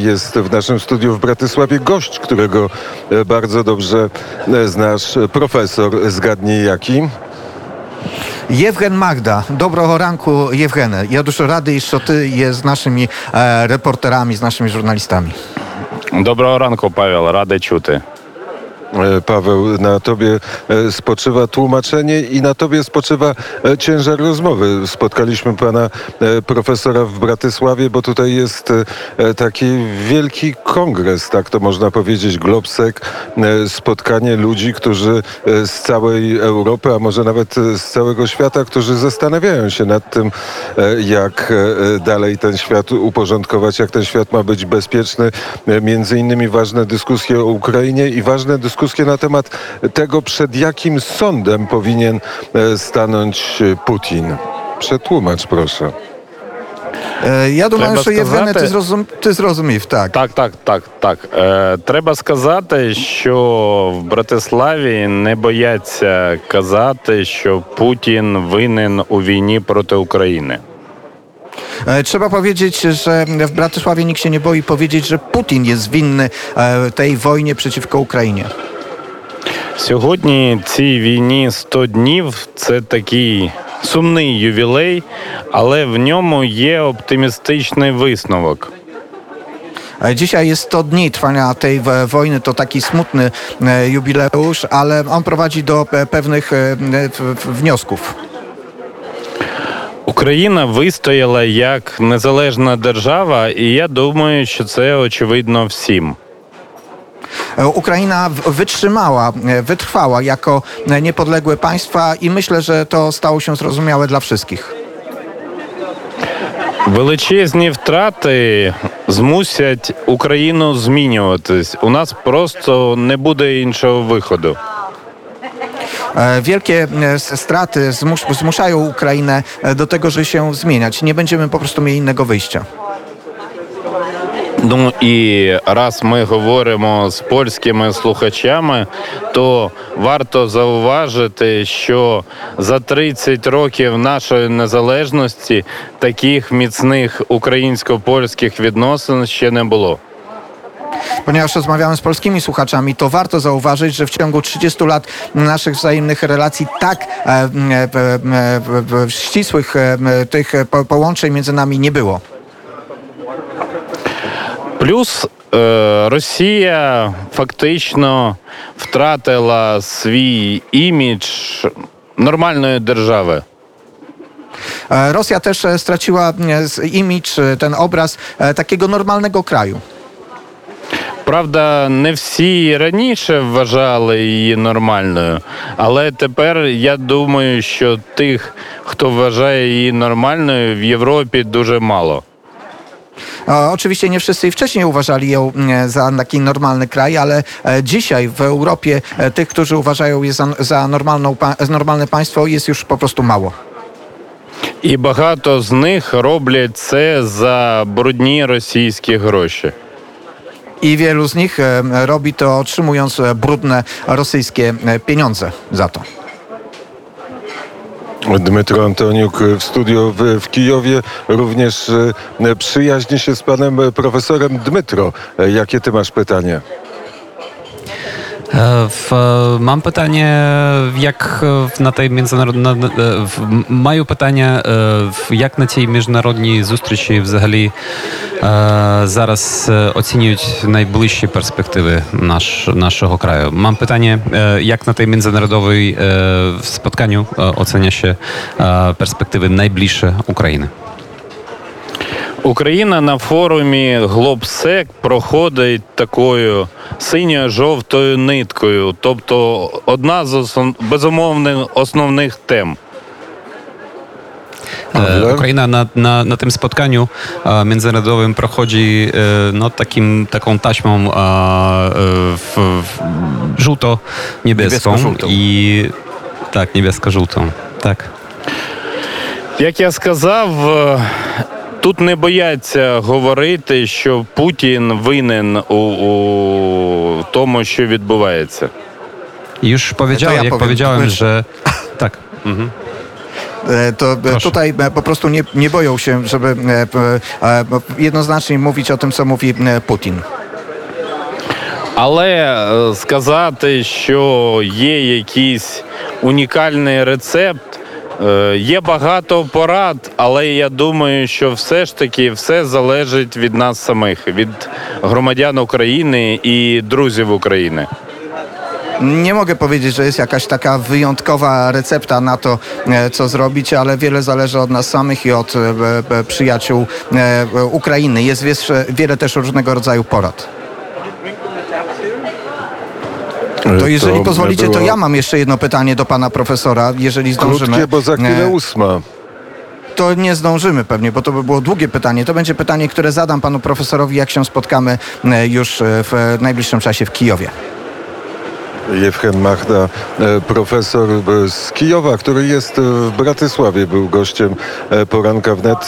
Jest w naszym studiu w Bratysławie gość, którego e, bardzo dobrze e, znasz, profesor. Zgadnij jaki? Євген Magda, доброго ранку, Євгене. Я дуже радий, що ти є з нашими е, репортерами, з нашими журналістами. Доброго ранку, Павел, радий чути. E, Paweł, na tobie e, spoczywa tłumaczenie i na tobie spoczywa e, ciężar rozmowy. Spotkaliśmy pana profesora w Bratysławie, bo tutaj jest taki wielki kongres, tak to można powiedzieć, Globsek, spotkanie ludzi, którzy z całej Europy, a może nawet z całego świata, którzy zastanawiają się nad tym, jak dalej ten świat uporządkować, jak ten świat ma być bezpieczny. Między innymi ważne dyskusje o Ukrainie i ważne dyskusje na temat tego, przed jakim sądem powinien e, stanąć e, Putin. Przetłumacz proszę. Е, я думаю, Треба що Євгене, сказати- ти, зрозум... ти зрозумів, так. Так, так, так, так. Е, треба сказати, що в Братиславі не бояться казати, що Путін винен у війні проти України. E, Trzeba powiedzieć, że w Bratysławie nikt się nie boi powiedzieć, że Putin jest winny e, tej wojnie przeciwko Ukrainie. Сьогодні цій війні 100 днів це такий сумний ювілей, але в ньому є оптимістичний висновок. E, Dzisiaj jest 100 dni trwania tej wojny, to taki smutny e, jubileusz, ale on prowadzi do e, pewnych e, wniosków. Україна вистояла як незалежна держава, і я думаю, що це очевидно всім. E, Ukraina w- wytrzymała, e, wytrwała jako e, niepodległe państwa i myślę, że to stało się zrozumiałe dla wszystkich. Величезні втрати змусять Україну змінюватись. У нас просто не буде іншого виходу. E, Wielkie e, s- straty zmus zmuszają Ukrainę e, do tego, żeby się zmieniać. Nie będziemy po prostu mieli innego wyjścia. Ну і раз ми говоримо з польськими слухачами, то варто зауважити, що за 30 років нашої незалежності таких міцних українсько-польських відносин ще не було. Ponieważ rozmawiamy z polskimi słuchaczami, to warto zauważyć, że w ciągu 30 lat naszych wzajemnych relacji tak e, e, e, e, ścisłych e, e, tych e, po, połączeń między nami nie było. Плюс е, Росія фактично втратила свій імідж нормальної держави. Rosja też e, straciła z- imidż, e, ten obraz e, takiego normalnego kraju. Правда, не всі раніше вважали її нормальною, але тепер я думаю, що тих, хто вважає її нормальною, в Європі дуже мало. E, Oczywiście nie wszyscy i wcześniej uważali ją e, za taki normalny kraj, ale e, dzisiaj w Europie e, tych, którzy uważają je za, za normalną, pa- normalne państwo jest już po prostu mało. І багато з них роблять це за брудні російські гроші. I wielu z nich e, robi to otrzymując e, brudne rosyjskie e, pieniądze za to. Dmytro Antoniuk w studio w, w Kijowie również e, przyjaźni się z panem e, profesorem Dmytro. E, Jakie ty masz pytanie? Е, е, Мам питання, як е, в- на tej міжнародна маю питання, е, як на цій міжнародній зустрічі взагалі е, зараз е, оцінюють найближчі перспективи наш, нашого краю. Мам питання, е, як на tej międzynarodowej е, е, ocenia się е, перспективи найближче України? Україна на форумі Глобсек проходить такою синьо-жовтою ниткою, тобто одна з основ... безумовних основних тем. Pawle? E, Ukraina na, na, na tym spotkaniu e, międzynarodowym prochodzi e, no, takim, taką taśmą e, e, w, w, żółto-niebieską. Niebiesko-żółtą. I tak, niebiesko-żółtą. Tak. Як я сказав, е, тут не бояться говорити, що Путін винен у, у тому, що відбувається. I już powiedziałem, ja jak powiem, powiedziałem, my- że tak. Mhm. E, To e, Proszę. tutaj e, po prostu nie, nie boją się, żeby e, p- e, jednoznacznie mówić o tym, co mówi e, Putin. Але е, сказати, що є якийсь унікальний рецепт. Е, Є багато порад, але я думаю, що все ж таки все залежить від нас самих, від громадян України і друзів України. Nie mogę powiedzieć, że jest jakaś taka wyjątkowa recepta na to, e, co zrobić, ale wiele zależy od nas samych i od e, e, przyjaciół e, Ukrainy. Jest wiele też różnego rodzaju porad. To jeżeli pozwolicie, to było ja mam jeszcze jedno pytanie do pana profesora, jeżeli zdążymy. Krótkie, bo za chwilę ósma. To nie zdążymy pewnie, bo to by było długie pytanie. To będzie pytanie, które zadam panu profesorowi, jak się spotkamy e, już e, w najbliższym czasie w Kijowie. Jewchen Machda, e, profesor z Kijowa, który jest w Bratysławie, był gościem poranka wnet.